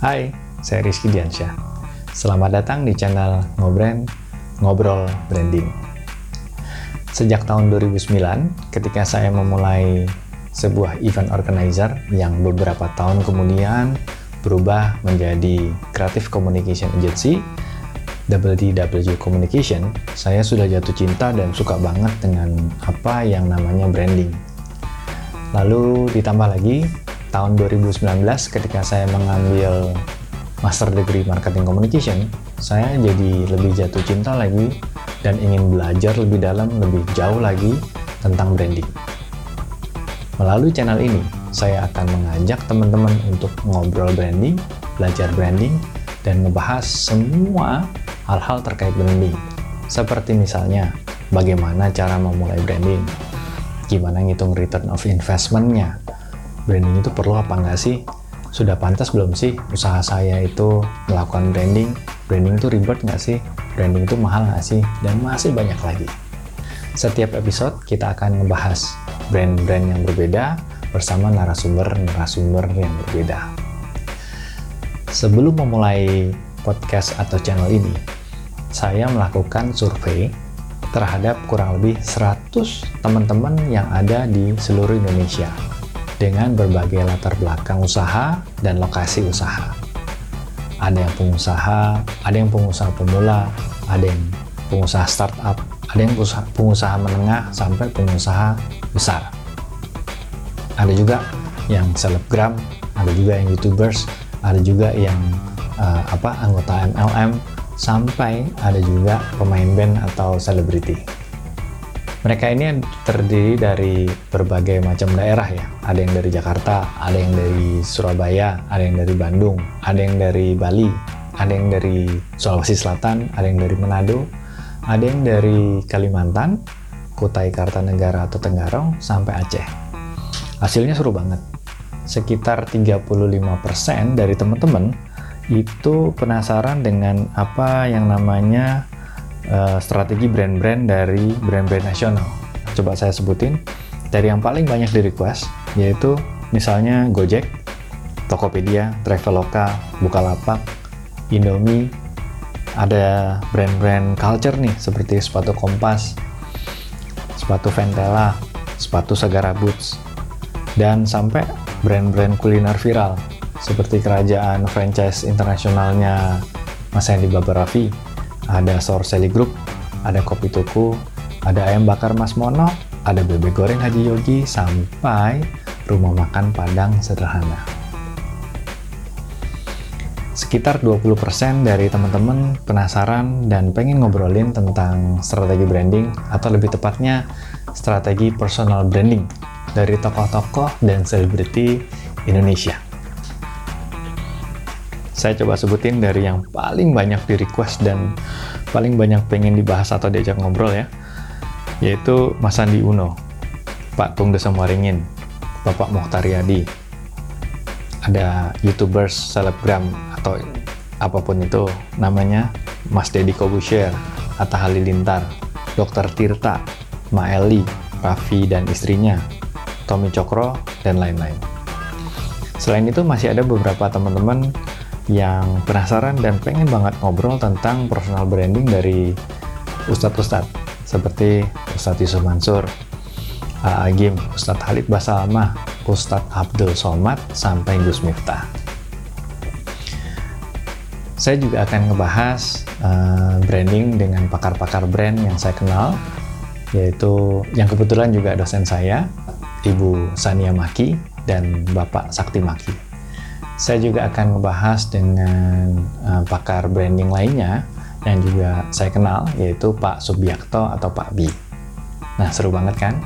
Hai, saya Rizky Diansyah. Selamat datang di channel Ngobrol Ngobrol Branding. Sejak tahun 2009, ketika saya memulai sebuah event organizer yang beberapa tahun kemudian berubah menjadi Creative Communication Agency, WDW Communication, saya sudah jatuh cinta dan suka banget dengan apa yang namanya branding. Lalu ditambah lagi, tahun 2019 ketika saya mengambil Master Degree Marketing Communication, saya jadi lebih jatuh cinta lagi dan ingin belajar lebih dalam, lebih jauh lagi tentang branding. Melalui channel ini, saya akan mengajak teman-teman untuk ngobrol branding, belajar branding, dan ngebahas semua hal-hal terkait branding. Seperti misalnya, bagaimana cara memulai branding, gimana ngitung return of investment-nya, branding itu perlu apa nggak sih? Sudah pantas belum sih usaha saya itu melakukan branding? Branding itu ribet nggak sih? Branding itu mahal nggak sih? Dan masih banyak lagi. Setiap episode kita akan membahas brand-brand yang berbeda bersama narasumber-narasumber yang berbeda. Sebelum memulai podcast atau channel ini, saya melakukan survei terhadap kurang lebih 100 teman-teman yang ada di seluruh Indonesia dengan berbagai latar belakang usaha dan lokasi usaha. Ada yang pengusaha, ada yang pengusaha pemula, ada yang pengusaha startup, ada yang pengusaha, menengah sampai pengusaha besar. Ada juga yang selebgram, ada juga yang youtubers, ada juga yang uh, apa anggota MLM, sampai ada juga pemain band atau selebriti. Mereka ini terdiri dari berbagai macam daerah ya. Ada yang dari Jakarta, ada yang dari Surabaya, ada yang dari Bandung, ada yang dari Bali, ada yang dari Sulawesi Selatan, ada yang dari Manado, ada yang dari Kalimantan, Kutai Kartanegara atau Tenggarong, sampai Aceh. Hasilnya seru banget. Sekitar 35% dari teman-teman itu penasaran dengan apa yang namanya uh, strategi brand-brand dari brand-brand nasional. Coba saya sebutin dari yang paling banyak di request yaitu misalnya Gojek, Tokopedia, Traveloka, Bukalapak, Indomie, ada brand-brand culture nih seperti sepatu Kompas, sepatu Ventela, sepatu Segara Boots, dan sampai brand-brand kuliner viral seperti kerajaan franchise internasionalnya Mas Hendy Babarafi, ada Sorseli Group, ada Kopi Tuku, ada ayam bakar Mas Mono, ada bebek goreng Haji Yogi, sampai rumah makan Padang sederhana. Sekitar 20% dari teman-teman penasaran dan pengen ngobrolin tentang strategi branding atau lebih tepatnya strategi personal branding dari tokoh-tokoh dan selebriti Indonesia. Saya coba sebutin dari yang paling banyak di request dan paling banyak pengen dibahas atau diajak ngobrol ya, yaitu Mas Andi Uno, Pak Tung Desa Waringin, Bapak Mokhtar Yadi, ada youtubers, selebgram, atau apa pun itu namanya, Mas Deddy Kobusher, Atta Halilintar, Dr. Tirta, Maeli, Raffi dan istrinya, Tommy Cokro, dan lain-lain. Selain itu masih ada beberapa teman-teman yang penasaran dan pengen banget ngobrol tentang personal branding dari ustadz-ustadz seperti Ustadz Yusuf Mansur, Agim, Ustadz Halid Basalamah, Ustadz Abdul Somad, sampai Gus Miftah. Saya juga akan ngebahas uh, branding dengan pakar-pakar brand yang saya kenal, yaitu yang kebetulan juga dosen saya, Ibu Sania Maki dan Bapak Sakti Maki. Saya juga akan membahas dengan uh, pakar branding lainnya yang juga saya kenal, yaitu Pak Subiakto atau Pak Bi. Nah, seru banget kan?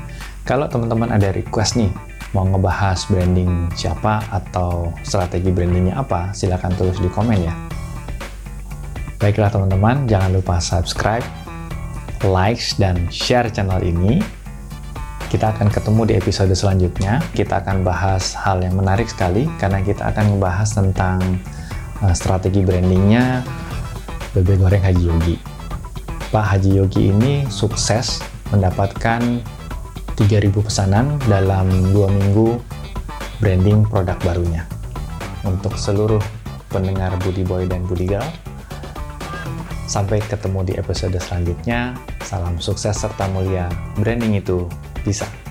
Kalau teman-teman ada request nih, mau ngebahas branding siapa atau strategi brandingnya apa, silahkan tulis di komen ya. Baiklah teman-teman, jangan lupa subscribe, like, dan share channel ini kita akan ketemu di episode selanjutnya. Kita akan bahas hal yang menarik sekali karena kita akan membahas tentang uh, strategi brandingnya bebek goreng Haji Yogi. Pak Haji Yogi ini sukses mendapatkan 3000 pesanan dalam dua minggu branding produk barunya. Untuk seluruh pendengar Budi Boy dan Budi Gal. Sampai ketemu di episode selanjutnya. Salam sukses serta mulia. Branding itu 第三。